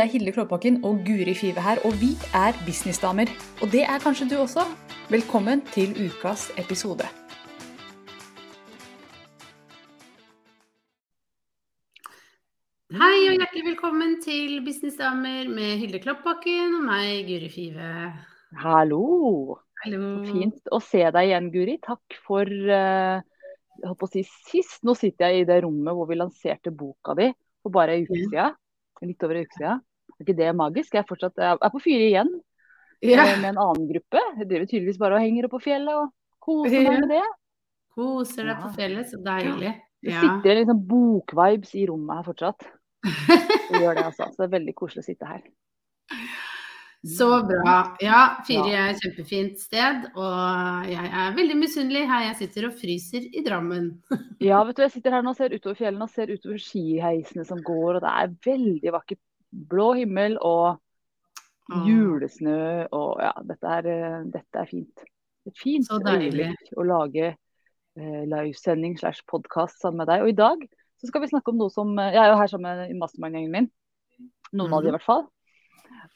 Det er Hilde Klåbakken og Guri Five her, og vi er businessdamer. Og det er kanskje du også. Velkommen til ukas episode. Hei og hjertelig velkommen til Businessdamer med Hilde Klåbakken og meg, Guri Five. Hallo. Hallo. Fint å se deg igjen, Guri. Takk for uh, jeg holdt på å si sist. Nå sitter jeg i det rommet hvor vi lanserte boka di for bare en uke siden. Litt over en uke siden. Er ikke det magisk? Jeg er fortsatt jeg er på fire igjen eh, med en annen gruppe. Jeg driver tydeligvis bare og henger oppe på fjellet og koser meg med det. Koser deg på fjellet, så deilig. Det sitter en liksom bokvibes i rommet her fortsatt. Det gjør det altså. Så det er veldig koselig å sitte her. Så bra. Ja, Fyri er et kjempefint sted, og jeg er veldig misunnelig her jeg sitter og fryser i Drammen. Ja, vet du, jeg sitter her nå og ser utover fjellene og ser utover skiheisene som går, og det er veldig vakkert. Blå himmel og julesnø og ja, dette er, eh, dette er fint. Et fint Så deilig. å lage eh, livesending slash podkast sammen med deg. Og i dag så skal vi snakke om noe som eh, Jeg er jo her sammen med mastermind-gjengen min. Noen av de i Mhm. hvert fall.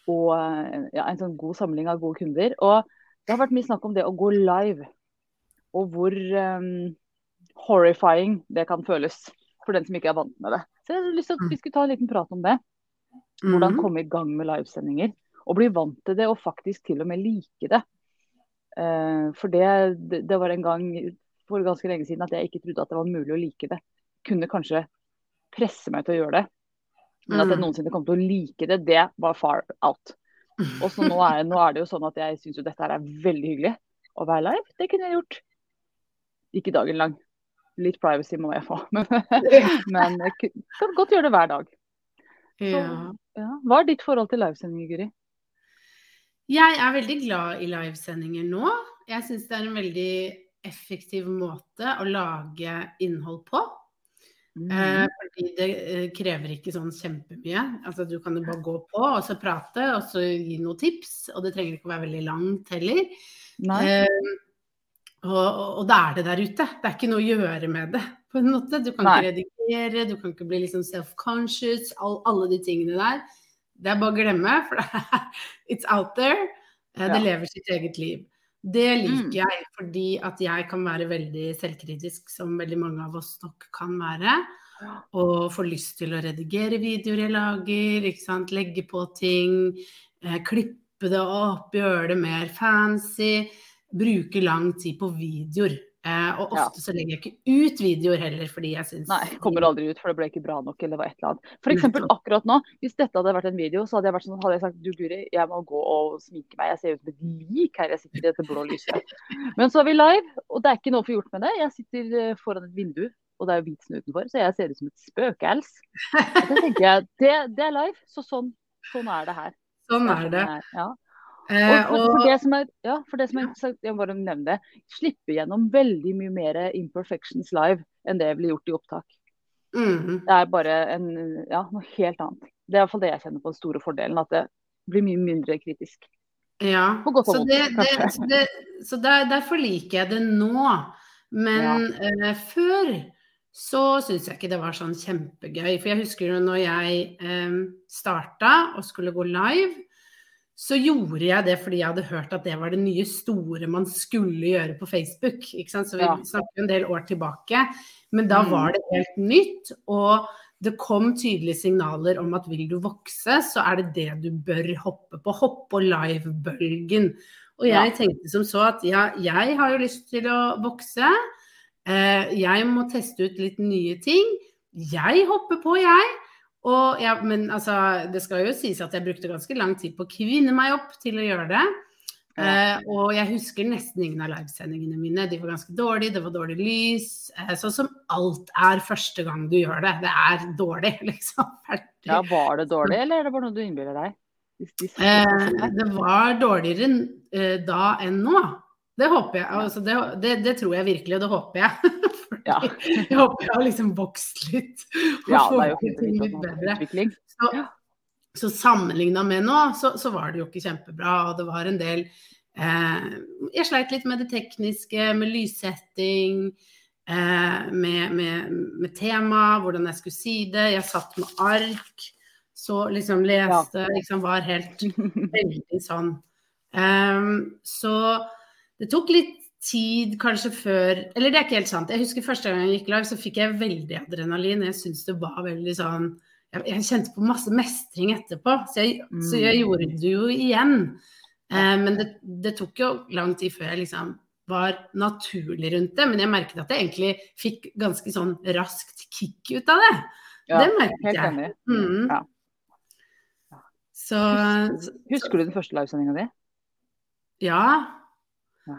Og eh, ja, en sånn god samling av gode kunder. Og det har vært mye snakk om det å gå live. Og hvor um, horrifying det kan føles for den som ikke er vant med det. Så jeg har lyst til at vi skulle ta en liten prat om det. Hvordan Mhm. komme i gang med livesendinger. Og bli vant til det, og faktisk til og med like det. Eh, for det, det, var en gang for ganske lenge siden at jeg ikke trodde at det var mulig å like det. Kunne kanskje presse meg til å gjøre det. Men at jeg Mm. noensinne kom til å like det, det var far out. Og så nå er, nå er det jo sånn at jeg syns jo dette her er veldig hyggelig. Å være live, det kunne jeg gjort. Ikke dagen lang. Litt privacy må jeg få. Men, men jeg kan godt gjøre det hver dag. Så, Ja. Ja. Hva er ditt forhold til livesendinger, Guri? Jeg er veldig glad i livesendinger nå. Jeg syns det er en veldig effektiv måte å lage innhold på. Mm. Eh, fordi det eh, krever ikke sånn kjempemye. Altså, du kan jo bare gå på og så prate og så gi noen tips. Og det trenger ikke å være veldig langt heller. Eh, og, og, og da er det der ute. Det er ikke noe å gjøre med det. På en måte. Du kan Nei. ikke redigere, du kan ikke bli liksom self-conscious, all, alle de tingene der. Det er bare å glemme, for it's out there. Eh, Det Ja. lever sitt eget liv. Det liker Mm. jeg fordi at jeg kan være veldig selvkritisk, som veldig mange av oss nok kan være. Og få lyst til å redigere videoer jeg lager, legge på ting, eh, klippe det opp, gjøre det mer fancy. Bruke lang tid på videoer. Eh, og Ja. ofte så legger jeg ikke ut videoer heller, fordi jeg syns Nei, kommer aldri ut, for det ble ikke bra nok, eller det var et eller annet. For eksempel akkurat nå, hvis dette hadde vært en video, så hadde jeg vært sånn, hadde jeg sagt du Guri, jeg må gå og sminke meg, jeg ser ut som et lik her jeg sitter i dette blå lyset. Men så er vi live, og det er ikke noe å få gjort med det. Jeg sitter eh, foran et vindu, og det er jo hvit snø utenfor, så jeg ser ut som et spøkels. Det tenker jeg, det, det er live, så sånn, sånn er det her. Sånn er det. sånn Ja. Eh, Og for, for det som er, ja, for det som er interessant, jeg må bare nevne det, slippe gjennom veldig mye mer imperfections live enn det blir gjort i opptak. mhm. Det er bare en, ja, noe helt annet. Det er i hvert fall det jeg kjenner på den store fordelen, at det blir mye mindre kritisk. Ja, godt så, det, det, så, det, så der, derfor liker jeg det nå. Men eh, før så syns jeg ikke det var sånn kjempegøy. For jeg husker jo når jeg eh, starta og skulle gå live, så gjorde jeg det fordi jeg hadde hørt at det var det nye store man skulle gjøre på Facebook. Ikke sant? Så vi Ja. snakker en del år tilbake. Men da Mm. var det helt nytt. Og det kom tydelige signaler om at vil du vokse, så er det det du bør hoppe på. Hoppe på live-bølgen. Og jeg Ja. tenkte som så at ja, jeg har jo lyst til å vokse. Eh, jeg må teste ut litt nye ting. Jeg hopper på, jeg. Og ja, men altså, det skal jo sies at jeg brukte ganske lang tid på å kvinne meg opp til å gjøre det. Eh, og jeg husker nesten ingen av livesendingene mine. De var ganske dårlige, det var dårlig lys. Uh, sånn som alt er første gang du gjør det. Det er dårlig, liksom. Ja, Var det dårlig, eller er det bare noe du innbiller deg? De- uh, det var dårligere da enn nå. Det håper jeg. Altså, det, det, det tror jeg virkelig, og det håper jeg. Ja. Jeg håper jeg har liksom vokst litt og ja, fått det litt bedre. Så, så sammenligna med nå, så, så var det jo ikke kjempebra. Og det var en del eh, Jeg sleit litt med det tekniske, med lyssetting, eh, med, med, med tema, hvordan jeg skulle si det. Jeg satt med ark. så liksom leste, liksom var helt veldig sånn. Um, så det tok litt tid kanskje før Eller det er ikke helt sant. Jeg husker første gang jeg gikk live, så fikk jeg veldig adrenalin. Jeg syns det var veldig sånn jeg, jeg, kjente på masse mestring etterpå, så jeg, mm. så jeg gjorde det jo igjen. Eh, men det, det, tok jo lang tid før jeg liksom var naturlig rundt det. Men jeg merket at jeg egentlig fikk ganske sånn raskt kick ut av det. Ja, det merket helt jeg. Enig. Mm. Ja. Så, husker, husker du den første livesendinga di? Ja.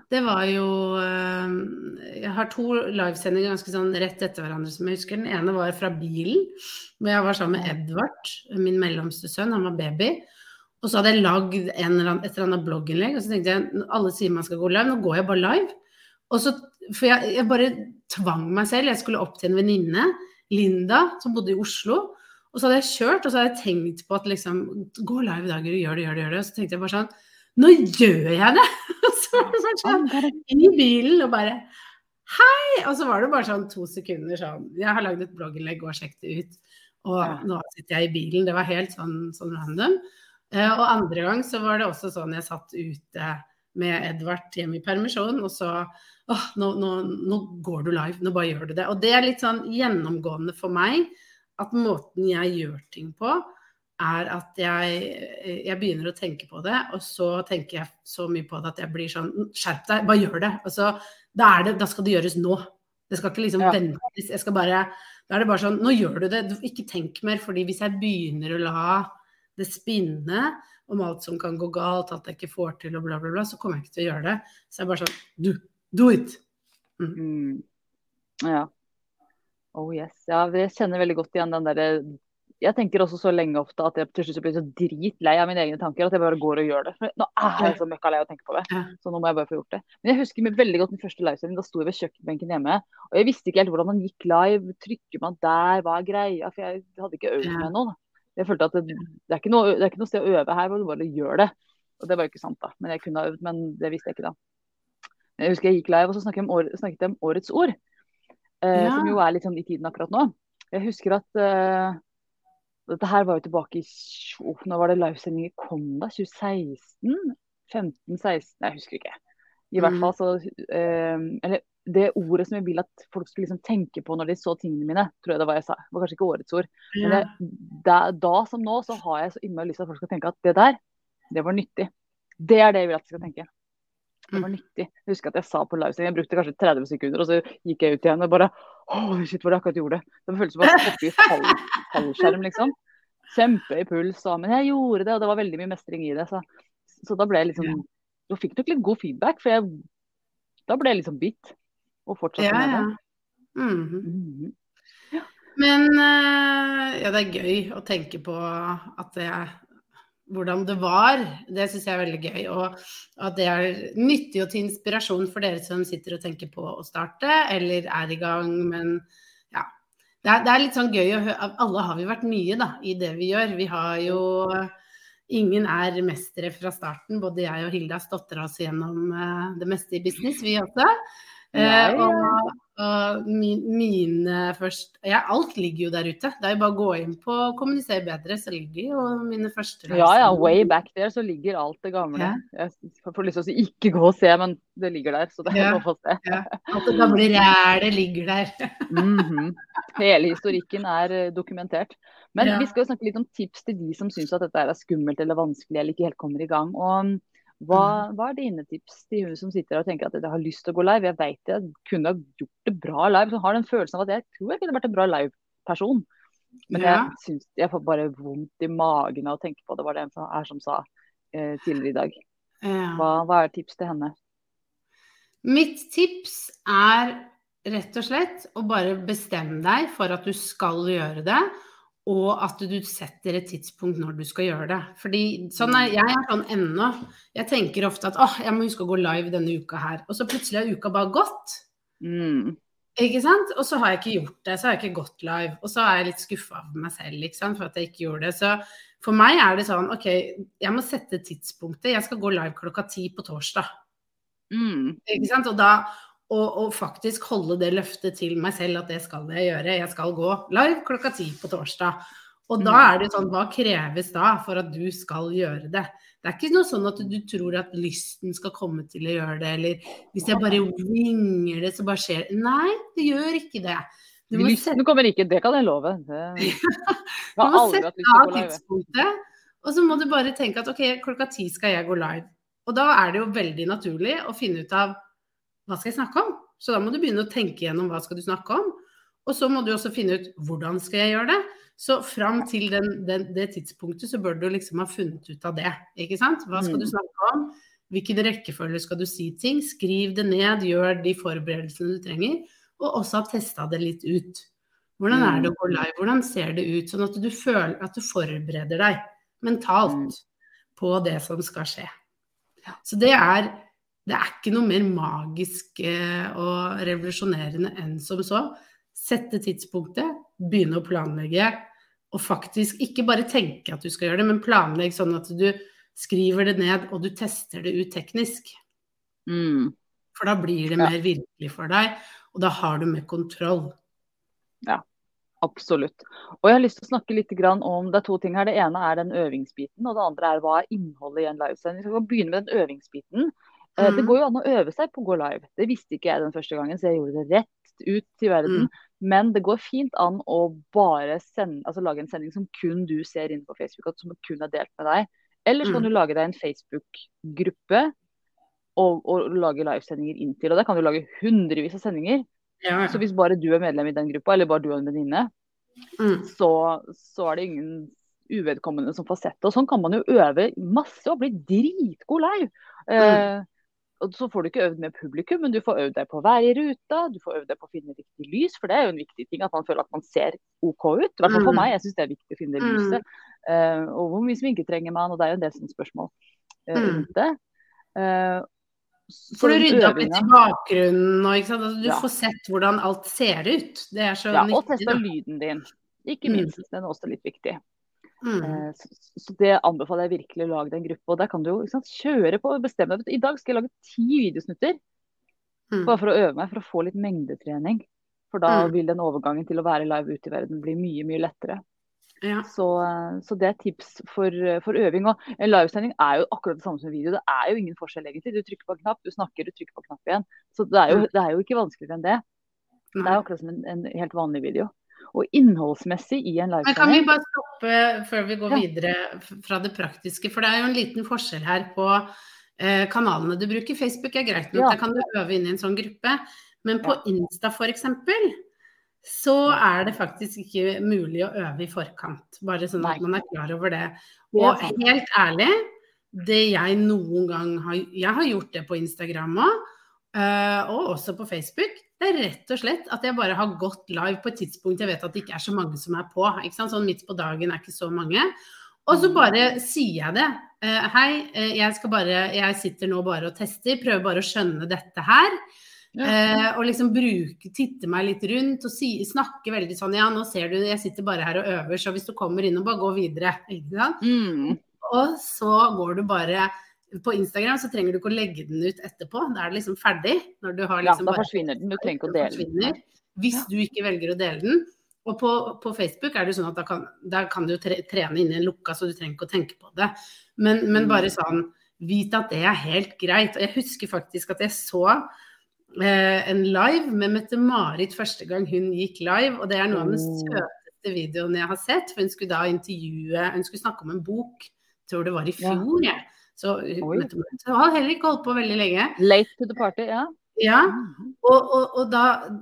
Det var jo eh, Jeg har to livesendinger ganske sånn rett etter hverandre som jeg husker. Den ene var fra bilen, hvor jeg var sammen med Edvard, min mellomste sønn. Han var baby. Og så hadde jeg lagd en eller annen, et eller annet blogginnlegg, og så tenkte jeg alle sier man skal gå live, nå går jeg bare live. Og så, For jeg, jeg bare tvang meg selv. Jeg skulle opp til en venninne, Linda, som bodde i Oslo. Og så hadde jeg kjørt, og så hadde jeg tenkt på at liksom Gå live i dag, gjør det, gjør det, gjør det. Og så tenkte jeg bare sånn Nå gjør jeg det! Og så var det sånn i bilen og bare Hei! Og så var det bare sånn to sekunder sånn Jeg har lagd et blogginnlegg, og sjekket det ut. Og ja. nå sitter jeg i bilen. Det var helt sånn, sånn random. Eh, og andre gang så var det også sånn jeg satt ute med Edvard hjemme i permisjon, og så åh, nå, nå, nå, går du live, nå bare gjør du det. Og det er litt sånn gjennomgående for meg at måten jeg gjør ting på, er at jeg, jeg, begynner å tenke på det, og så tenker jeg så mye på det at jeg blir sånn Skjerp deg, bare gjør det. Altså, da, det, da, skal det gjøres nå. Det skal ikke liksom ja. ventes. Jeg skal bare Da er det bare sånn Nå gjør du det. Ikke tenk mer. fordi hvis jeg begynner å la det spinne om alt som kan gå galt, alt jeg ikke får til og bla, bla, bla, så kommer jeg ikke til å gjøre det. Så jeg er bare sånn Do, do it! Mm. Mm. Ja. Oh yes. Ja, jeg kjenner veldig godt igjen den derre jeg tenker også så lenge ofte at jeg til slutt blir så dritlei av mine egne tanker at jeg bare går og gjør det. For nå er jeg så møkkalei av å tenke på det. Så nå må jeg bare få gjort det. Men jeg husker veldig godt den første livesendingen. Da sto jeg ved kjøkkenbenken hjemme. Og jeg visste ikke helt hvordan man gikk live. Trykker man der? Hva er greia? For jeg hadde ikke øvd med noe. Jeg følte at det, det, er noe, det er ikke noe sted å øve her hvor du bare gjør det. Og det var jo ikke sant, da. Men jeg kunne ha øvd, men det visste jeg ikke da. Jeg husker jeg gikk live, og så snakket jeg om, år, snakket jeg om årets ord. Eh, ja. Som jo er litt sånn i tiden akkurat nå. Jeg husker at eh, dette her var jo tilbake i oh, Nå var det livesending kom, da? 2016? 15-16? Jeg husker ikke. I hvert mm. fall så eh, Eller det ordet som jeg vil at folk skulle liksom tenke på når de så tingene mine, tror jeg det var jeg sa. Det var kanskje ikke årets ord. Men det, da, da, som nå så har jeg så innmari lyst til at folk skal tenke at det der, det var nyttig. Det er det jeg vil at de skal tenke. Det var mm. nyttig. Jeg husker at jeg sa på livesending, jeg brukte kanskje 30 sekunder, og så gikk jeg ut igjen og bare Å, shit, hvor akkurat gjorde det. Det føltes som å hoppe i fall, fallskjerm, liksom. Kjempehøy puls. Og, men jeg gjorde det, og det var veldig mye mestring i det. Så, så da ble jeg liksom Da fikk nok litt god feedback, for jeg, da ble jeg liksom bitt. Og fortsatte ja, med det. Mm -hmm. Mm -hmm. Men uh, ja, det er gøy å tenke på at det hvordan det var. Det syns jeg er veldig gøy. Og at det er nyttig og til inspirasjon for dere som sitter og tenker på å starte, eller er i gang. Men ja. Det er, det er litt sånn gøy å høre Alle har vi vært nye da, i det vi gjør. Vi har jo Ingen er mestere fra starten. Både jeg og Hilde har stått oss gjennom uh, det meste i business, vi også. Uh, og, og min, mine først ja, Alt ligger jo der ute. Det er jo bare å gå inn på Kommunisere bedre, så ligger jo mine første reiser. Ja, ja, way back there så ligger alt det gamle. Ja. Jeg får lyst til å si ikke gå og se, men det ligger der. Så det er lov å se. Ja. Alt det gamle rælet ligger der. mm -hmm. Hele historikken er eh, dokumentert. Men vi skal jo snakke litt om tips til de som syns at dette er skummelt eller vanskelig eller ikke helt kommer i gang. Og hva, mm. hva, er dine tips til hun som sitter og tenker at jeg har lyst til å gå live? Jeg vet jeg kunne ha gjort det bra live. Så har den følelsen av at jeg tror jeg kunne vært en bra live-person. Men ja. jeg synes jeg får bare vondt i magen av å tenke på det. var det en som, er som sa eh, tidligere i dag. Ja. Hva, hva er tips til henne? Mitt tips er rett og slett å bare bestemme deg for at du skal gjøre det og at du setter et tidspunkt når du skal gjøre det. Fordi sånn er, Jeg er sånn ennå. Jeg tenker ofte at åh, jeg må huske å gå live denne uka her. Og så plutselig har uka bare gått. Mm. Ikke sant? Og så har jeg ikke gjort det. Så har jeg ikke gått live. Og så er jeg litt skuffa over meg selv ikke sant? for at jeg ikke gjorde det. Så for meg er det sånn OK, jeg må sette tidspunktet. Jeg skal gå live klokka ti på torsdag. Mm. Ikke sant? Og da, og, og, faktisk holde det løftet til meg selv at det skal jeg gjøre. Jeg skal gå live klokka ti på torsdag. Og da er det sånn, hva kreves da for at du skal gjøre det? Det er ikke noe sånn at du tror at lysten skal komme til å gjøre det, eller hvis jeg bare winger det, så bare skjer det. Nei, det gjør ikke det. Du må lysten sette... kommer ikke, det kan jeg love. Det... Du må sette av tidspunktet, og så må du bare tenke at OK, klokka ti skal jeg gå live. Og da er det jo veldig naturlig å finne ut av hva skal jeg snakke om? Så da må du begynne å tenke gjennom hva skal du snakke om. Og så må du også finne ut hvordan skal jeg gjøre det. Så fram til den, den, det tidspunktet så bør du liksom ha funnet ut av det. Ikke sant? Hva skal du mm. snakke om? Hvilken rekkefølge skal du si ting? Skriv det ned, gjør de forberedelsene du trenger. Og også ha testa det litt ut. Hvordan er det å gå mm. live? Hvordan ser det ut? Sånn at du føler at du forbereder deg mentalt mm. på det som skal skje. Så det er, det er ikke noe mer magisk eh, og revolusjonerende enn som så. Sette tidspunktet, begynne å planlegge, og faktisk ikke bare tenke at du skal gjøre det, men planlegg sånn at du skriver det ned og du tester det ut teknisk. Mm. For da blir det mer virkelig for deg, og da har du mer kontroll. Ja, absolutt. Og jeg har lyst til å snakke litt om Det er to ting her. Det ene er den øvingsbiten, og det andre er hva er innholdet i en livesending. Vi skal begynne med den øvingsbiten. Mm. Det går jo an å øve seg på å gå live. Det visste ikke jeg den første gangen, så jeg gjorde det rett ut til verden. Mm. Men det går fint an å bare sende, altså lage en sending som kun du ser inne på Facebook, som kun er delt med deg. Eller så kan mm. du lage deg en Facebook-gruppe og, og, lage livesendinger inntil. Og der kan du lage hundrevis av sendinger. Ja, ja. Så hvis bare du er medlem i den gruppa, eller bare du er en venninne, mm. så, så, er det ingen uvedkommende som får sett det. Og sånn kan man jo øve masse og bli dritgod live. Mm. Eh, og så får du ikke øvd med publikum, men du får øvd deg på å være i ruta, du får øvd deg på å finne riktig lys, for det er jo en viktig ting at man føler at man ser OK ut. I hvert fall for mm. meg, jeg syns det er viktig å finne det lyset. Uh, og hvor mye sminke trenger man, og det er jo en del sånne spørsmål uh, rundt det. Uh, får du rydde opp litt i bakgrunnen og altså, du ja. får sett hvordan alt ser ut. Det er så ja, nyttig. Og testa lyden din. Ikke mm. minst, mm. den er også litt viktig. Mm. Eh, så, det anbefaler jeg virkelig å lage den gruppa. Og der kan du jo sant, kjøre på og bestemme deg. I dag skal jeg lage ti videosnutter. Mm. Bare for å øve meg, for å få litt mengdetrening. For da mm. vil den overgangen til å være live ute i verden bli mye, mye lettere. Ja. Så, så, det er tips for, for, øving. Og en livesending er jo akkurat det samme som en video. Det er jo ingen forskjell egentlig. Du trykker på en knapp, du snakker, du trykker på en knapp igjen. Så det er jo, det er jo ikke vanskeligere enn det. Det er jo akkurat som en, en helt vanlig video og innholdsmessig i en livesending. Kan vi bare stoppe før vi går ja. videre fra det praktiske? For det er jo en liten forskjell her på eh, kanalene du bruker. Facebook er greit nok, ja. der kan du øve inn i en sånn gruppe. Men på. Insta f.eks. så er det faktisk ikke mulig å øve i forkant. Bare sånn at man er klar over det. Og helt ærlig, det jeg noen gang har Jeg har gjort det på Instagram òg, eh, og også på Facebook. Det er rett og slett at jeg bare har gått live på et tidspunkt jeg vet at det ikke er så mange som er på. Sånn midt på dagen er ikke så mange. Og så bare sier jeg det. Uh, hei, uh, jeg, bare, jeg sitter nå bare og tester, prøver bare å skjønne dette her. Ja. Uh, og liksom bruke, titte meg litt rundt og si, snakke veldig sånn Ja, nå ser du, jeg sitter bare her og øver, så hvis du kommer inn og bare gå videre. Ikke sant? Mm. Og så går du bare på Instagram så trenger du ikke å legge den ut etterpå. Da er det liksom ferdig. Når du har liksom ja, da forsvinner den. Du trenger ikke å dele den. Hvis du ikke velger å dele den. Og på, på Facebook er det sånn at da kan, da kan du trene inn i en lukka, så du trenger ikke å tenke på det. Men, men mm. bare sånn, vit at det er helt greit. Og jeg husker faktisk at jeg så eh, en live med Mette-Marit første gang hun gikk live. Og det er noe av den søteste videoen jeg har sett. For hun skulle da intervjue Hun skulle snakke om en bok, tror det var i fjor. Ja. Så hun har heller ikke holdt på veldig lenge. Late to the party, ja. Ja, mhm. og, og, og da,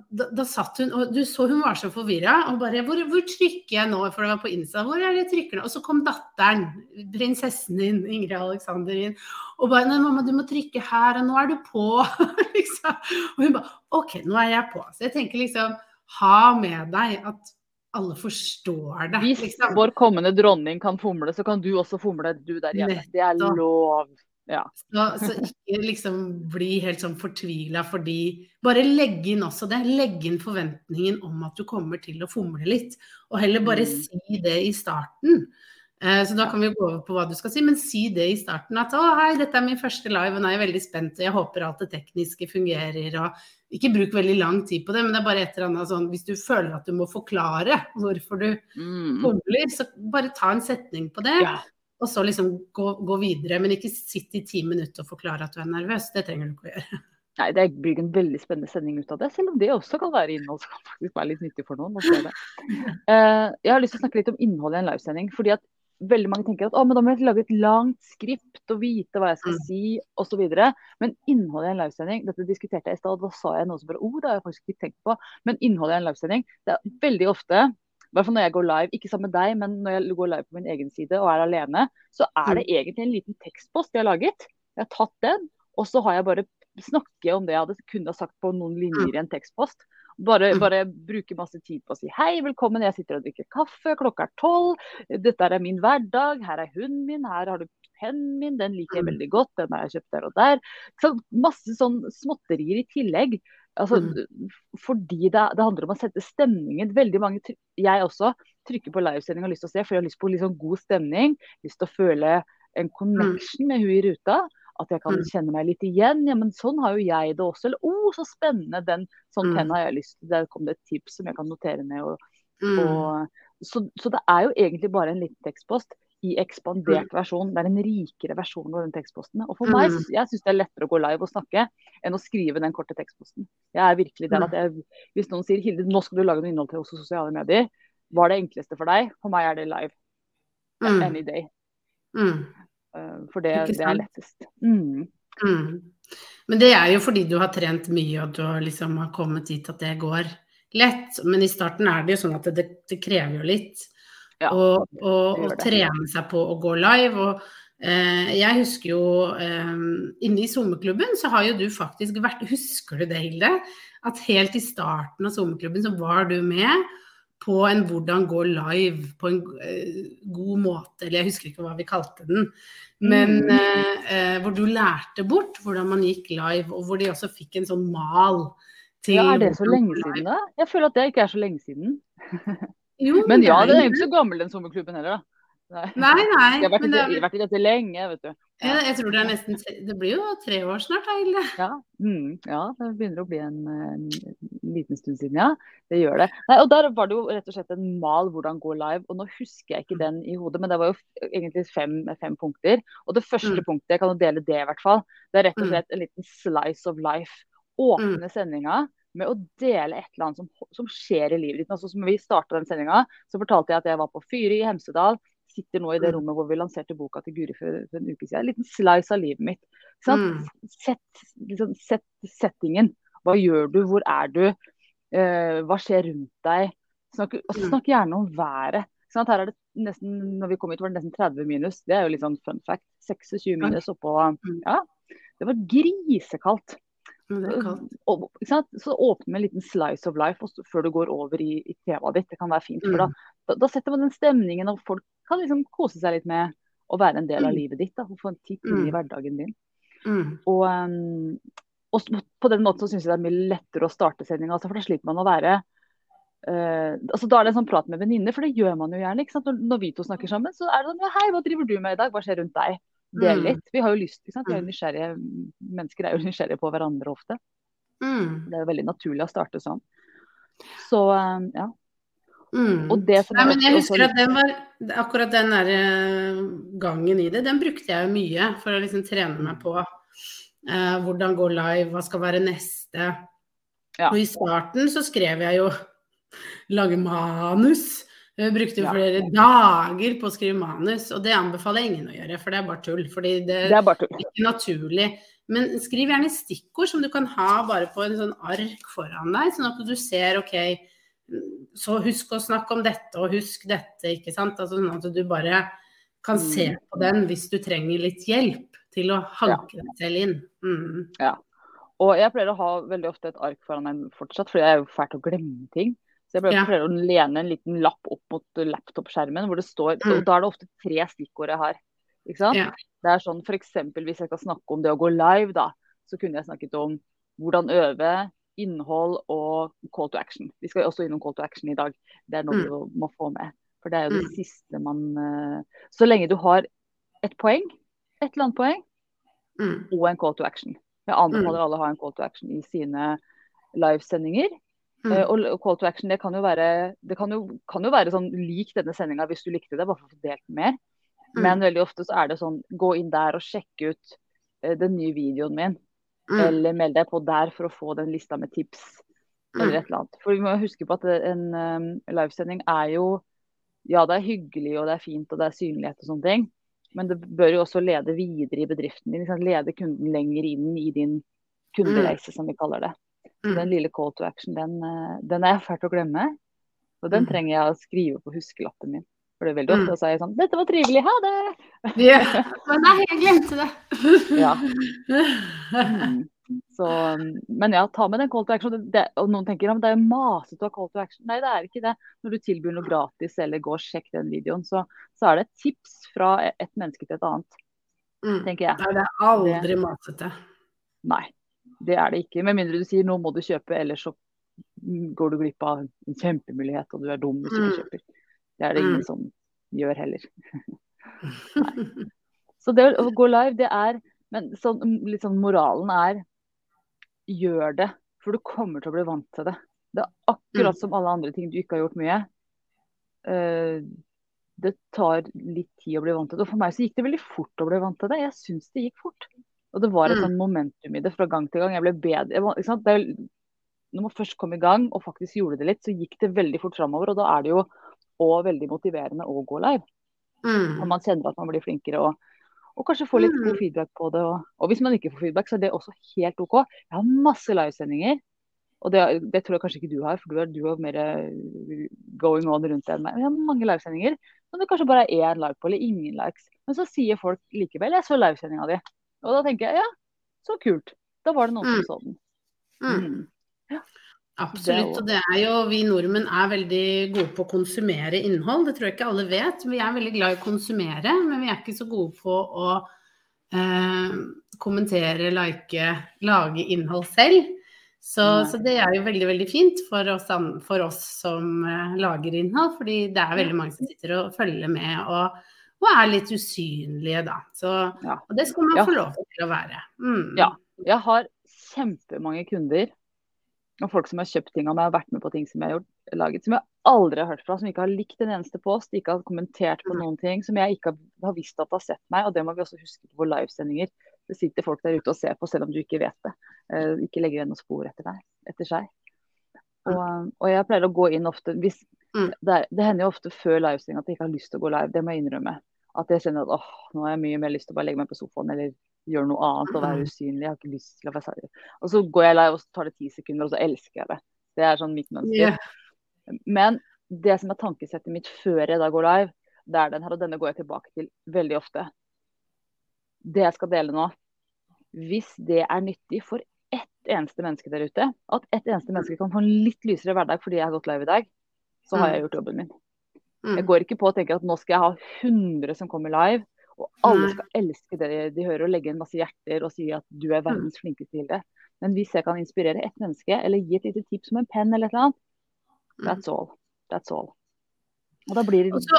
da, da, satt hun Og du så hun var så forvirra. Og bare hvor, hvor, trykker jeg nå? For det var på Insta. Hvor er det trykker nå? Og så kom datteren, prinsessen din, Ingrid Alexander, inn. Og bare Nei, mamma, du må trykke her, og nå er du på. liksom. Og hun bare OK, nå er jeg på. Så jeg tenker liksom Ha med deg at alle forstår det. Hvis liksom. vår kommende dronning kan fomle, så kan du også fomle, du der hjemme. Det er lov. Ja. Så, så, ikke liksom bli helt sånn fortvila fordi Bare legg inn også det. Legg inn forventningen om at du kommer til å fomle litt. Og heller bare mm. si det i starten. Eh, så da kan vi gå over på hva du skal si, men si det i starten. At å hei, dette er min første live, og nå er jeg veldig spent, og jeg håper alt det tekniske fungerer. og Ikke bruk veldig lang tid på det, men det er bare et eller annet sånn hvis du føler at du må forklare hvorfor du Mm. så bare ta en setning på det. Ja. Og så liksom gå, gå videre, men ikke sitt i ti minutter og forklare at du er nervøs. Det trenger du ikke å gjøre. Nei, det blir en veldig spennende sending ut av det, selv om det også kan være innhold som kan faktisk være litt nyttig for noen. å se det. Eh, jeg har lyst til å snakke litt om innholdet i en livesending. fordi at veldig mange tenker at da må jeg lage et langt skript og vite hva jeg skal Mm. si osv. Men innholdet i en livesending, dette diskuterte jeg i stad, da sa jeg noe som bare oh, det har jeg faktisk ikke tenkt på. Men innholdet i en livesending, det er veldig ofte i hvert fall når jeg går live, ikke sammen med deg, men når jeg går live på min egen side og er alene, så er det egentlig en liten tekstpost jeg har laget. Jeg har tatt den, og så har jeg bare snakket om det jeg hadde kunne ha sagt på noen linjer i en tekstpost. Bare, Mm. bare bruke masse tid på å si hei, velkommen, jeg sitter og drikker kaffe, klokka er tolv. Dette er min hverdag, her er hunden min, her har du pennen min, den liker jeg Mm. veldig godt, den har jeg kjøpt der og der. Så masse sånn småtterier i tillegg. Altså, Mm. Fordi det, det handler om å sette stemningen. Veldig mange, jeg også, trykker på livesending og har lyst til å se, for jeg har lyst på sånn god stemning. Lyst til å føle en connection med hun i ruta. At jeg kan Mm. kjenne meg litt igjen. Ja, men sånn har jo jeg det også. Eller å, oh, så spennende. Den sånn Mm. har jeg lyst til. Der kom det et tips som jeg kan notere ned. Og, Mm. og, så, så det er jo egentlig bare en liten tekstpost i ekspandert versjon. Det er en rikere versjon av den tekstposten. Og for meg, Mm. jeg syns det er lettere å gå live og snakke enn å skrive den korte tekstposten. Jeg er virkelig der Mm. at jeg, Hvis noen sier Hilde, nå skal du lage noe innhold til også sosiale medier, hva er det enkleste for deg? For meg er det live. Mm. Any day. Mm. Uh, for det, det er lettest. Mm. Mm. Men det er jo fordi du har trent mye og du har liksom har kommet dit at det går lett. Men i starten er det jo sånn at det, det krever jo litt Ja, å, å, det å trene seg på å gå live. Og eh, jeg husker jo eh, inne i SoMe-klubben så har jo du faktisk vært Husker du det, Hilde? At helt i starten av SoMe-klubben så var du med på en 'hvordan gå live' på en eh, god måte, eller jeg husker ikke hva vi kalte den. Men Mm. eh, eh, hvor du lærte bort hvordan man gikk live, og hvor de også fikk en sånn mal til Ja, er det så lenge siden, da? Jeg føler at det ikke er så lenge siden. Jo, Men ja, det den er jo ikke så gammel, den sommerklubben heller, da. Nei. Nei, nei. Jeg har vært, i, det, jeg har vært i dette lenge, vet du. Jeg, jeg tror det er nesten Det blir jo tre år snart, da, Hilde. Ja, mm, ja, det begynner å bli en, en liten stund siden, ja. Det gjør det. Nei, og Der var det jo rett og slett en mal hvordan gå live. og Nå husker jeg ikke den i hodet, men det var jo egentlig fem, fem punkter. Og det første Mm. punktet, jeg kan jo dele det i hvert fall, det er rett og Mm. slett en liten slice of life. Åpne sendinga med å dele et eller annet som, som skjer i livet ditt. Altså, som vi starta den sendinga, så fortalte jeg at jeg var på Fyri i Hemsedal. Sitter nå i det Mm. rommet hvor vi lanserte boka til Guri for, for en uke siden. En liten slice av livet mitt. Mm. Sett, liksom, sett settingen. Hva gjør du? Hvor er du? Eh, hva skjer rundt deg? Snakk, altså, snakk gjerne om været. Sånn? Her er det nesten, når vi kom hit var det nesten 30 minus. Det er jo litt sånn fun fact. 26 minus oppå Mm. Ja. Det var grisekaldt. Og? Så åpne med en liten slice of life også, før du går over i, i temaet ditt. Det kan være fint. For da, Mm. da, da setter man den stemningen, og folk kan liksom kose seg litt med å være en del av Mm. livet ditt. Da, og få en titt inn i Mm. hverdagen din. Mm. Og, um, og på den måten så syns jeg det er mye lettere å starte sendinga, altså, for da slipper man å være uh, altså Da er det en sånn prat med venninner, for det gjør man jo gjerne. Når, når vi to snakker sammen, så er det sånn ja, Hei, hva driver du med i dag? Hva skjer rundt deg? Del er litt. Vi har jo lyst, ikke sant? Vi er Mm. nysgjerrige mennesker er jo nysgjerrige på hverandre ofte. Mm. Det er jo veldig naturlig å starte sånn. Så um, ja. Mm. Og det som Nei, men jeg også husker at den var, akkurat den der eh, gangen i det, den brukte jeg jo mye for å liksom trene meg på eh, hvordan gå live, hva skal være neste. Ja. Og i starten så skrev jeg jo lage manus. Jeg brukte Ja. flere dager på å skrive manus, og det anbefaler jeg ingen å gjøre, for det er bare tull. Fordi det, Det er bare tull. ikke naturlig. Men skriv gjerne stikkord som du kan ha bare på en sånn ark foran deg, sånn at du ser OK, så husk å snakke om dette, og husk dette, ikke sant. Altså, sånn at du bare kan Mm. se på den hvis du trenger litt hjelp til å hanke deg selv inn. Mm. Og jeg pleier å ha veldig ofte et ark foran meg fortsatt, fordi jeg er jo fælt å glemme ting. Så jeg prøver, Ja. å lene en liten lapp opp mot laptop-skjermen, hvor det står Mm. Og da er det ofte tre stikkord jeg har. Ikke sant? Ja. Det er sånn f.eks. hvis jeg skal snakke om det å gå live, da, så kunne jeg snakket om hvordan øve, innhold og call to action. Vi skal også innom call to action i dag. Det er noe Mm. vi må få med. For det er jo det Mm. siste man eh, Så lenge du har et poeng, et eller annet poeng, Mm. og en call to action. Jeg anbefaler alle å ha en call to action i sine livesendinger. Mm. Uh, Og call to action det kan jo være, det kan jo, kan jo være sånn lik denne sendinga hvis du likte det, bare for å få delt mer. Mm. Men veldig ofte så er det sånn gå inn der og sjekke ut uh, den nye videoen min. Mm. Eller meld deg på der for å få den lista med tips. Eller Mm. et eller annet. For vi må huske på at en um, livesending er jo Ja, det er hyggelig og det er fint og det er synlighet og sånne ting. Men det bør jo også lede videre i bedriften din. Liksom, lede kunden lenger inn i din kundereise, som vi kaller det. Mm. Den lille call to action, den, eh, den er jeg fælt å glemme. Og den Mm. trenger jeg å skrive på huskelappen min. For det er veldig ofte Mm. så er jeg sånn 'Dette var trivelig, ha det!' Yeah. men nei, jeg glemte det. Ja. Mm. Så, um, men ja, ta med den call to action. Det, det, og noen tenker ja, men det er jo masete å ha call to action. Nei, det er ikke det. Når du tilbyr noe gratis eller går og sjekk den videoen, så, så er det et tips fra et menneske til et annet, Mm. tenker jeg. Nei, det er aldri masete. Nei, det er det ikke. Med mindre du sier nå må du kjøpe, ellers så mm, går du glipp av en kjempemulighet, og du er dum hvis du ikke Mm. kjøper. Det er det ingen Mm. som gjør heller. Så det å gå live, det er Men sånn, litt sånn moralen er gjør det, for du kommer til å bli vant til det. Det er Mm. akkurat som alle andre ting du ikke har gjort mye. Eh, det tar litt tid å bli vant til det. Og for meg så gikk det veldig fort å bli vant til det. Jeg syns det gikk fort. Og det var et Mm. sånn momentum i det fra gang til gang. Jeg ble bedre. Jeg var, sant? Det når man først kom i gang og faktisk gjorde det litt, så gikk det veldig fort framover. Og da er det jo òg veldig motiverende å gå live. Mm. Og man kjenner at man blir flinkere og, og kanskje får litt Mm. god feedback på det. Og, og hvis man ikke får feedback, så er det også helt OK. Jeg har masse livesendinger. Og det, det tror jeg kanskje ikke du har, for du har, du har mer eh, going on rundt det enn meg. Men jeg har mange livesendinger men det kanskje bare er én like på, eller ingen likes. Men så sier folk likevel 'jeg så livesendinga di'. Og da tenker jeg ja, så kult. Da var det noen Mm. som så den. Mm. Mm. Absolutt. Og det er jo Vi nordmenn er veldig gode på å konsumere innhold. Det tror jeg ikke alle vet. Vi er veldig glad i å konsumere, men vi er ikke så gode på å eh, kommentere, like, lage innhold selv. Så, så det er jo veldig veldig fint for oss, for oss som eh, lager innhold, fordi det er veldig mange som sitter og følger med og, og er litt usynlige, da. Så, Ja. Og det skal man Ja. få lov til å være. Mm. Ja. Jeg har kjempemange kunder og folk som har kjøpt ting av meg og vært med på ting som jeg har gjort, laget, som jeg aldri har hørt fra, som ikke har likt en eneste post, ikke har kommentert på Mm. noen ting, som jeg ikke har, visst at har sett meg. Og det må vi også huske på livesendinger. Det sitter folk der ute og ser på, selv om du ikke vet det. Eh, ikke legger igjen noen spor etter deg, etter seg. Og, og jeg pleier å gå inn ofte hvis, Mm. det, er, det hender jo ofte før livesending at jeg ikke har lyst til å gå live, det må jeg innrømme. At jeg kjenner at åh, nå har jeg mye mer lyst til å bare legge meg på sofaen eller gjøre noe annet og være Mm. usynlig. Jeg har ikke lyst til å være seriøs. Og så går jeg live og så tar det ti sekunder, og så elsker jeg det. Det er sånn mitt mønster. Yeah. Men det som er tankesettet mitt før jeg da går live, det er den her, og denne går jeg tilbake til veldig ofte. Det jeg skal dele nå, hvis det er nyttig for ett eneste menneske der ute, at ett eneste menneske kan få en litt lysere hverdag fordi jeg har gått live i dag, så har jeg gjort jobben min. Mm. Jeg går ikke på og tenker at nå skal jeg ha 100 som kommer live, og alle Nei. skal elske det de hører og legge inn masse hjerter og si at du er verdens flinkeste til det. Men hvis jeg kan inspirere ett menneske, eller gi et lite tips som en penn eller et eller annet, Mm. that's all. That's all. Og da blir det Og så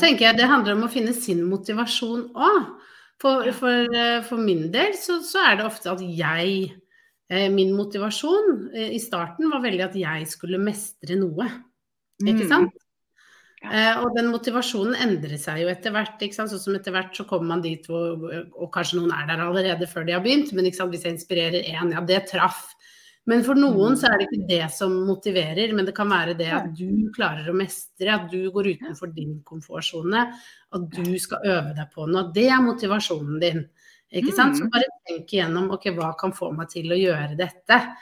tenker jeg det handler om å finne sin motivasjon òg. For, for, eh, for min del så, så er det ofte at jeg eh, Min motivasjon eh, i starten var veldig at jeg skulle mestre noe. Ikke Mm. sant? Eh, og den motivasjonen endrer seg jo etter hvert. Sånn som etter hvert så kommer man dit hvor Og kanskje noen er der allerede før de har begynt, men hvis jeg inspirerer én, ja, det traff. Men for noen Mm. så er det ikke det som motiverer, men det kan være det at du klarer å mestre, at du går utenfor din komfortsone, at du skal øve deg på noe. Det er motivasjonen din. Ikke sant? Så Mm. bare tenk igjennom ok, hva kan få meg til å gjøre dette.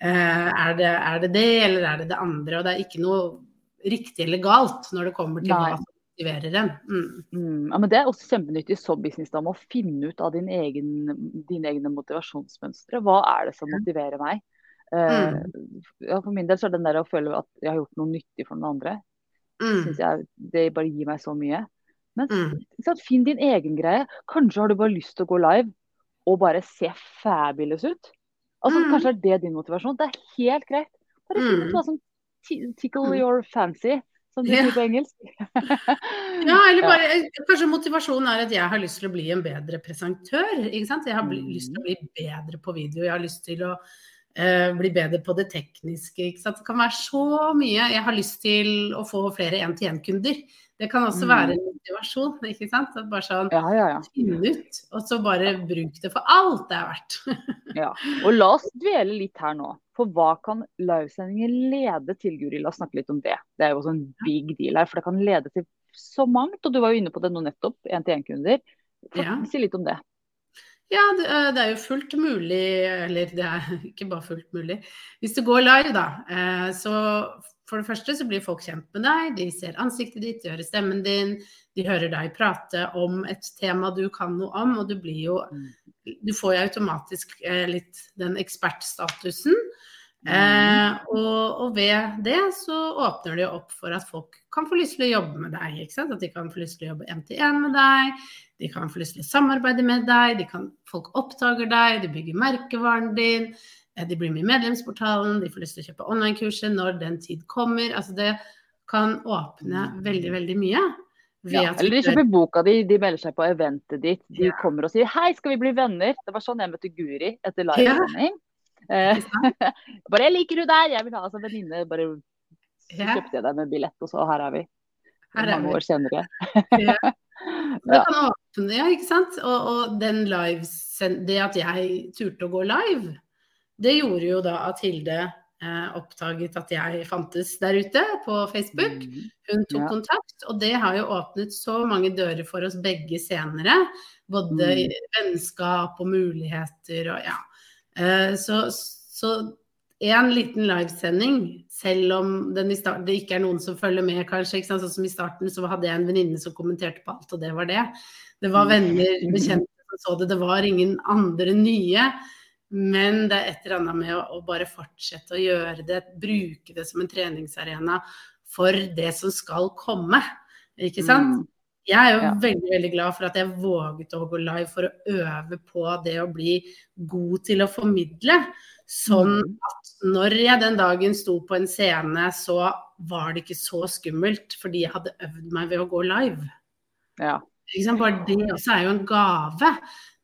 Eh, er, det, er det det, eller er det det andre? Og det er ikke noe riktig eller galt når det kommer til Nei. hva som motiverer en. Mm. Mm, ja, men Det er også kjempenyttig som businessdame å finne ut av din egen, dine egne motivasjonsmønstre. Hva er det som motiverer meg? Uh, ja, for min del så er det den der å føle at jeg har gjort noe nyttig for noen andre, Mm. jeg det bare gir meg så mye. Men Mm. sant, finn din egen greie. Kanskje har du bare lyst til å gå live og bare se fabulous ut. Altså. Kanskje er det din motivasjon. Det er helt greit. Bare finn ut hva som tickle Mm. your fancy, som de sier på engelsk. ja, eller bare Kanskje motivasjonen er at jeg har lyst til å bli en bedre presentør. ikke sant? Jeg har bli, lyst til å bli bedre på video. Jeg har lyst til å bli bedre på det tekniske. Det kan være så mye. Jeg har lyst til å få flere én-til-én-kunder. Det kan også mm. være en motivasjon. ikke sant? At bare sånn, ja, ja, ja. Finn ut, og så bare bruk det for alt det er verdt. ja, og La oss dvele litt her nå. For hva kan livesendinger lede til, Guri? La oss snakke litt om det. Det er jo også en big deal her, for det kan lede til så mangt. Og du var jo inne på det nå nettopp, én-til-én-kunder. Si litt om det. Ja, det, det, er jo fullt mulig, eller det er ikke bare fullt mulig. Hvis du går live, da, eh, så for det første så blir folk kjent med deg, de ser ansiktet ditt, de hører stemmen din, de hører deg prate om et tema du kan noe om, og du blir jo mm. Du får jo automatisk eh, litt den ekspertstatusen. Mm. Eh, og, og, ved det så åpner det jo opp for at folk kan få lyst til å jobbe med deg. At de kan få lyst til å jobbe én-til-én med deg, de kan få lyst til å samarbeide med deg, de kan, folk oppdager deg, de bygger merkevaren din. Eh, de blir med i medlemsportalen, de får lyst til å kjøpe online-kurset når den tid kommer. Altså det kan åpne veldig, veldig mye. Ja, eller de kjøper boka di, de melder seg på eventet ditt. De ja. kommer og sier 'hei, skal vi bli venner'? Det var sånn jeg møtte Guri etter livesending. Ja. Eh, bare 'jeg liker du der, jeg vil ha altså venninne'. Bare så kjøpte jeg deg med billett, og så her er vi. Her er mange vi. år senere. ja. Det kan åpne, ja, ikke sant. Og, og den live, det at jeg turte å gå live det gjorde jo da at Hilde eh, oppdaget at jeg fantes der ute på Facebook. Mm. Hun tok ja. kontakt, og det har jo åpnet så mange dører for oss begge senere. Både mm. vennskap og muligheter og ja. Eh, så, så en liten livesending, selv om start, det ikke er noen som følger med, kanskje. Sånn som i starten så hadde jeg en venninne som kommenterte på alt, og det var det. Det var mm. venner, bekjente som så det. Det var ingen andre nye. Men det er et eller annet med å, å, bare fortsette å gjøre det, bruke det som en treningsarena for det som skal komme. Ikke sant? Jeg er jo ja. veldig veldig glad for at jeg våget å gå live for å øve på det å bli god til å formidle. Sånn mm. at når jeg den dagen sto på en scene, så var det ikke så skummelt fordi jeg hadde øvd meg ved å gå live. Ja. Bare det også er jo en gave.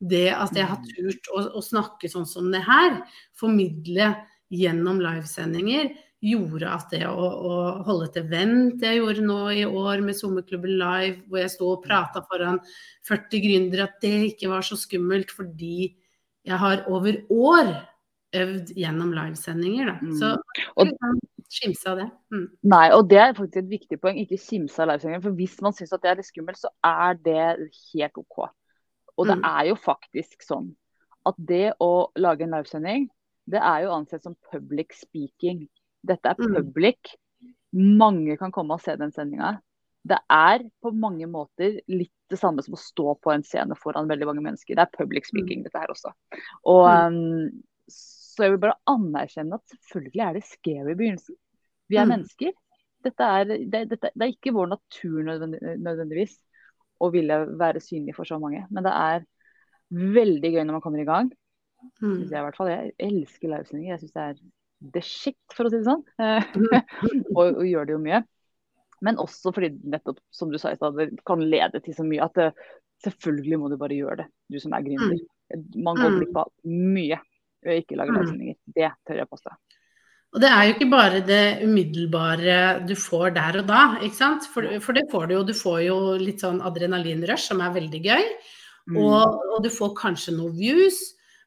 Det at jeg har turt å, å snakke sånn som det her, formidle gjennom livesendinger, gjorde at det å, å, holde et event jeg gjorde nå i år med Sommerklubben Live, hvor jeg sto og prata foran 40 gründere, at det ikke var så skummelt fordi jeg har over år øvd gjennom livesendinger. Da. Så mm. og, skimse av det. Mm. Nei, og det er faktisk et viktig poeng. Ikke skimse av livesendinger. For hvis man syns det er litt skummelt, så er det helt OK. Og det mm. er jo faktisk sånn at det å lage en livesending, det er jo ansett som public speaking. Dette er mm. public. Mange kan komme og se den sendinga. Det er på mange måter litt det samme som å stå på en scene foran veldig mange mennesker. Det er public speaking, mm. dette her også. Og um, så jeg vil bare anerkjenne at selvfølgelig er det scary i begynnelsen. Vi er mm. mennesker. Dette er, det, dette, det er, ikke vår natur nødvendigvis å ville være synlig for så mange. Men det er veldig gøy når man kommer i gang. Mm. Jeg, i hvert fall, jeg elsker livesendinger. Jeg syns det er the shit, for å si det sånn. og, og, gjør det jo mye. Men også fordi nettopp, som du sa i stad, det kan lede til så mye at det, selvfølgelig må du bare gjøre det, du som er gründer. Mm. Man går glipp av mye ved å ikke lage livesendinger. Mm. Det tør jeg påstå. Og det er jo ikke bare det umiddelbare du får der og da, ikke sant. For, for det får du jo. Du får jo litt sånn adrenalinrush som er veldig gøy. Mm. Og, og, du får kanskje noen views.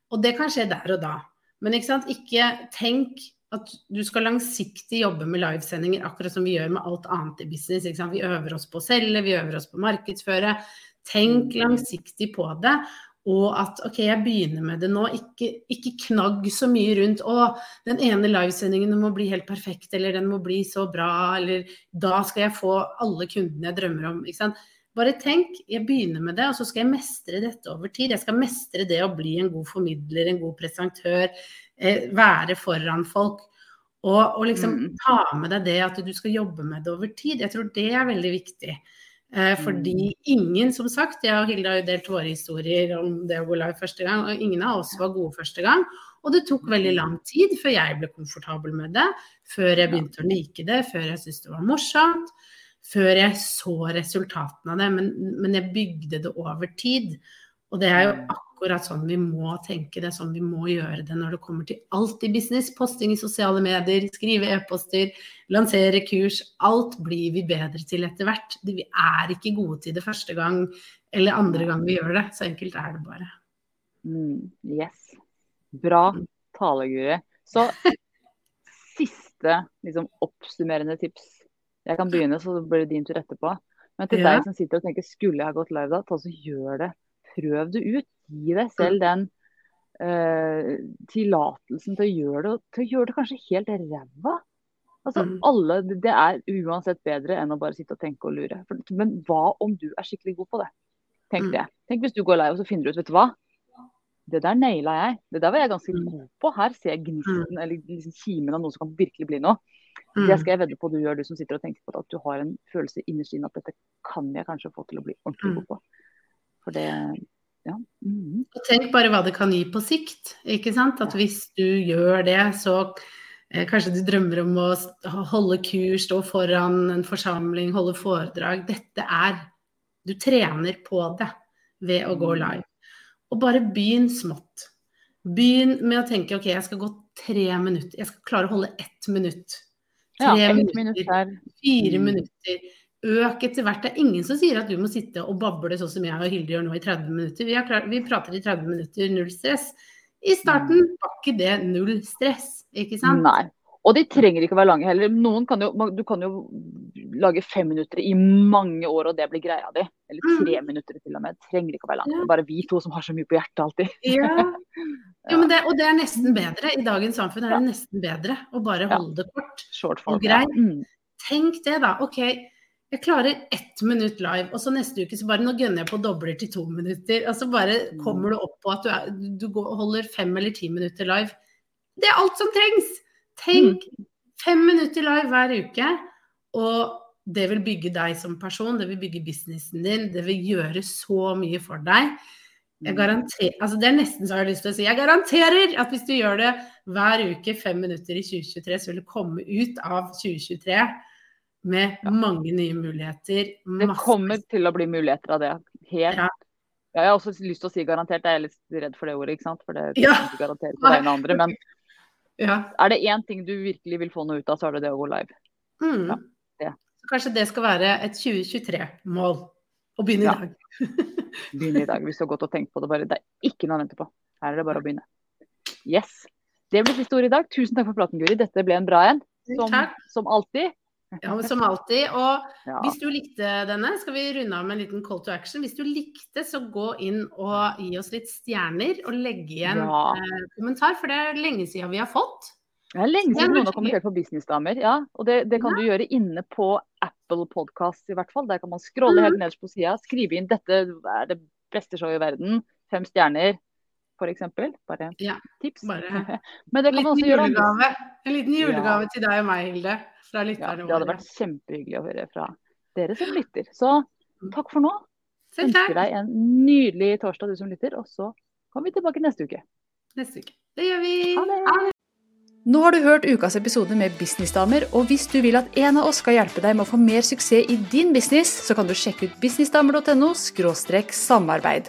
Og det kan skje der og da. Men ikke sant, ikke tenk at du skal langsiktig jobbe med livesendinger, akkurat som vi gjør med alt annet i business. Vi øver oss på å selge, vi øver oss på å markedsføre. Tenk langsiktig på det. Og at OK, jeg begynner med det nå. Ikke, ikke knagg så mye rundt å, den ene livesendingen må bli helt perfekt, eller den må bli så bra, eller da skal jeg få alle kundene jeg drømmer om. ikke sant? Bare tenk, jeg begynner med det, og så skal jeg mestre dette over tid. Jeg skal mestre det å bli en god formidler, en god presentør, eh, være foran folk. Og, og liksom mm. ta med deg det at du skal jobbe med det over tid. Jeg tror det er veldig viktig. Eh, fordi ingen, som sagt, jeg og Hilde har jo delt våre historier om det å gå live første gang, og ingen av oss var gode første gang. Og det tok veldig lang tid før jeg ble komfortabel med det, før jeg begynte å like det, før jeg syntes det var morsomt, før jeg så resultatene av det. Men, men jeg bygde det over tid. Og det er jo akkurat sånn vi må tenke det, sånn vi må gjøre det når det kommer til alt i business. Posting i sosiale medier, skrive e-poster, lansere kurs. Alt blir vi bedre til etter hvert. Vi er ikke gode til det første gang eller andre gang vi gjør det. Så enkelt er det bare. Mm, yes. Bra tale, Guri. Så siste liksom, oppsummerende tips. Jeg kan begynne, så blir det din tur etterpå. Men til ja. deg som sitter og tenker skulle jeg ha gått live da, ta så gjør det prøv det ut. Gi deg selv den uh, tillatelsen til å gjøre det, til å gjøre det kanskje helt ræva. Altså, mm. alle, Det er uansett bedre enn å bare sitte og tenke og lure. For, men hva om du er skikkelig god på det? Tenk mm. det. Tenk hvis du går lei og så finner du ut, vet du hva. Det der naila jeg. Det der var jeg ganske mm. god på. Her ser jeg gnisten mm. eller liksom kimen av noe som kan virkelig bli noe. Det skal jeg vedde på du gjør, du som sitter og tenker på det. At du har en følelse innerst inne at dette kan jeg kanskje få til å bli ordentlig god på. For det ja. Mm. Og tenk bare hva det kan gi på sikt. ikke sant? At hvis du gjør det, så eh, kanskje du drømmer om å holde kurs, stå foran en forsamling, holde foredrag. Dette er Du trener på det ved å gå mm. live. Og bare begynn smått. Begynn med å tenke OK, jeg skal gå tre minutter. Jeg skal klare å holde ett minutt. Tre ja, minutter. Fire mm. minutter øk etter hvert. Det er ingen som sier at du må sitte og bable sånn som jeg og Hilde gjør nå i 30 minutter. Vi, klart, vi, prater i 30 minutter, null stress. I starten mm. var ikke det null stress, ikke sant? Nei. Og de trenger ikke å være lange heller. Noen kan jo, du kan jo lage fem minutter i mange år, og det blir greia di. Eller mm. tre mm. minutter til og med. Det trenger ikke å være langt. Ja. Bare vi to som har så mye på hjertet alltid. Ja. ja det, og det er nesten bedre. I dagens samfunn er det nesten bedre å bare holde det kort Short og greit. Mm. Tenk det, da. OK jeg klarer ett minutt live, og så neste uke så bare nå gønner jeg på dobler til to minutter. Og så bare mm. kommer du opp på at du, er, du går, holder fem eller ti minutter live. Det er alt som trengs! Tenk mm. fem minutter live hver uke, og det vil bygge deg som person, det vil bygge businessen din, det vil gjøre så mye for deg. Jeg mm. garanterer, altså Det er nesten så jeg har lyst til å si. Jeg garanterer at hvis du gjør det hver uke fem minutter i 2023, så vil du komme ut av 2023 med ja. mange nye muligheter. Masse. Det kommer til å bli muligheter av det. Helt. Ja. Jeg har også lyst til å si garantert, jeg er litt redd for det ordet, ikke sant. For det, det ja. kan ikke garantere på vegne av andre. Men ja. er det én ting du virkelig vil få noe ut av, så er det det å gå live. Mm. Ja, Kanskje det skal være et 2023-mål. Å begynne i dag. begynne i dag, hvis du har gått og tenkt på det. Bare. Det er ikke noe å vente på. Her er det bare å begynne. Yes. Det blir siste ord i dag. Tusen takk for praten, Guri. Dette ble en bra en. Som, som alltid. Ja, men Som alltid. Og ja. hvis du likte denne, skal vi runde av med en liten call to action. Hvis du likte, så gå inn og gi oss litt stjerner og legge igjen ja. eh, kommentar, for det er lenge siden vi har fått. Det er lenge siden noen har kommentert på Businessdamer, ja. Og det, det kan ja. du gjøre inne på Apple Podcast i hvert fall. Der kan man scrolle helt mm. nederst på sida, skrive inn 'dette er det beste showet i verden', fem stjerner f.eks. Bare ja, tips. Bare. Men det kan man også gjøre julegave. En liten julegave ja. til deg og meg, Hilde fra lytterne våre. Ja, det hadde vært kjempehyggelig å høre fra dere som lytter. Så mm. takk for nå. Selv takk. Ønsker deg en nydelig torsdag, du som lytter. Og så kommer vi tilbake neste uke. Neste uke. Det gjør vi. Ha det. Ha det. Nå har du hørt ukas episode med Businessdamer, og hvis du vil at en av oss skal hjelpe deg med å få mer suksess i din business, så kan du sjekke ut businessdamer.no samarbeid.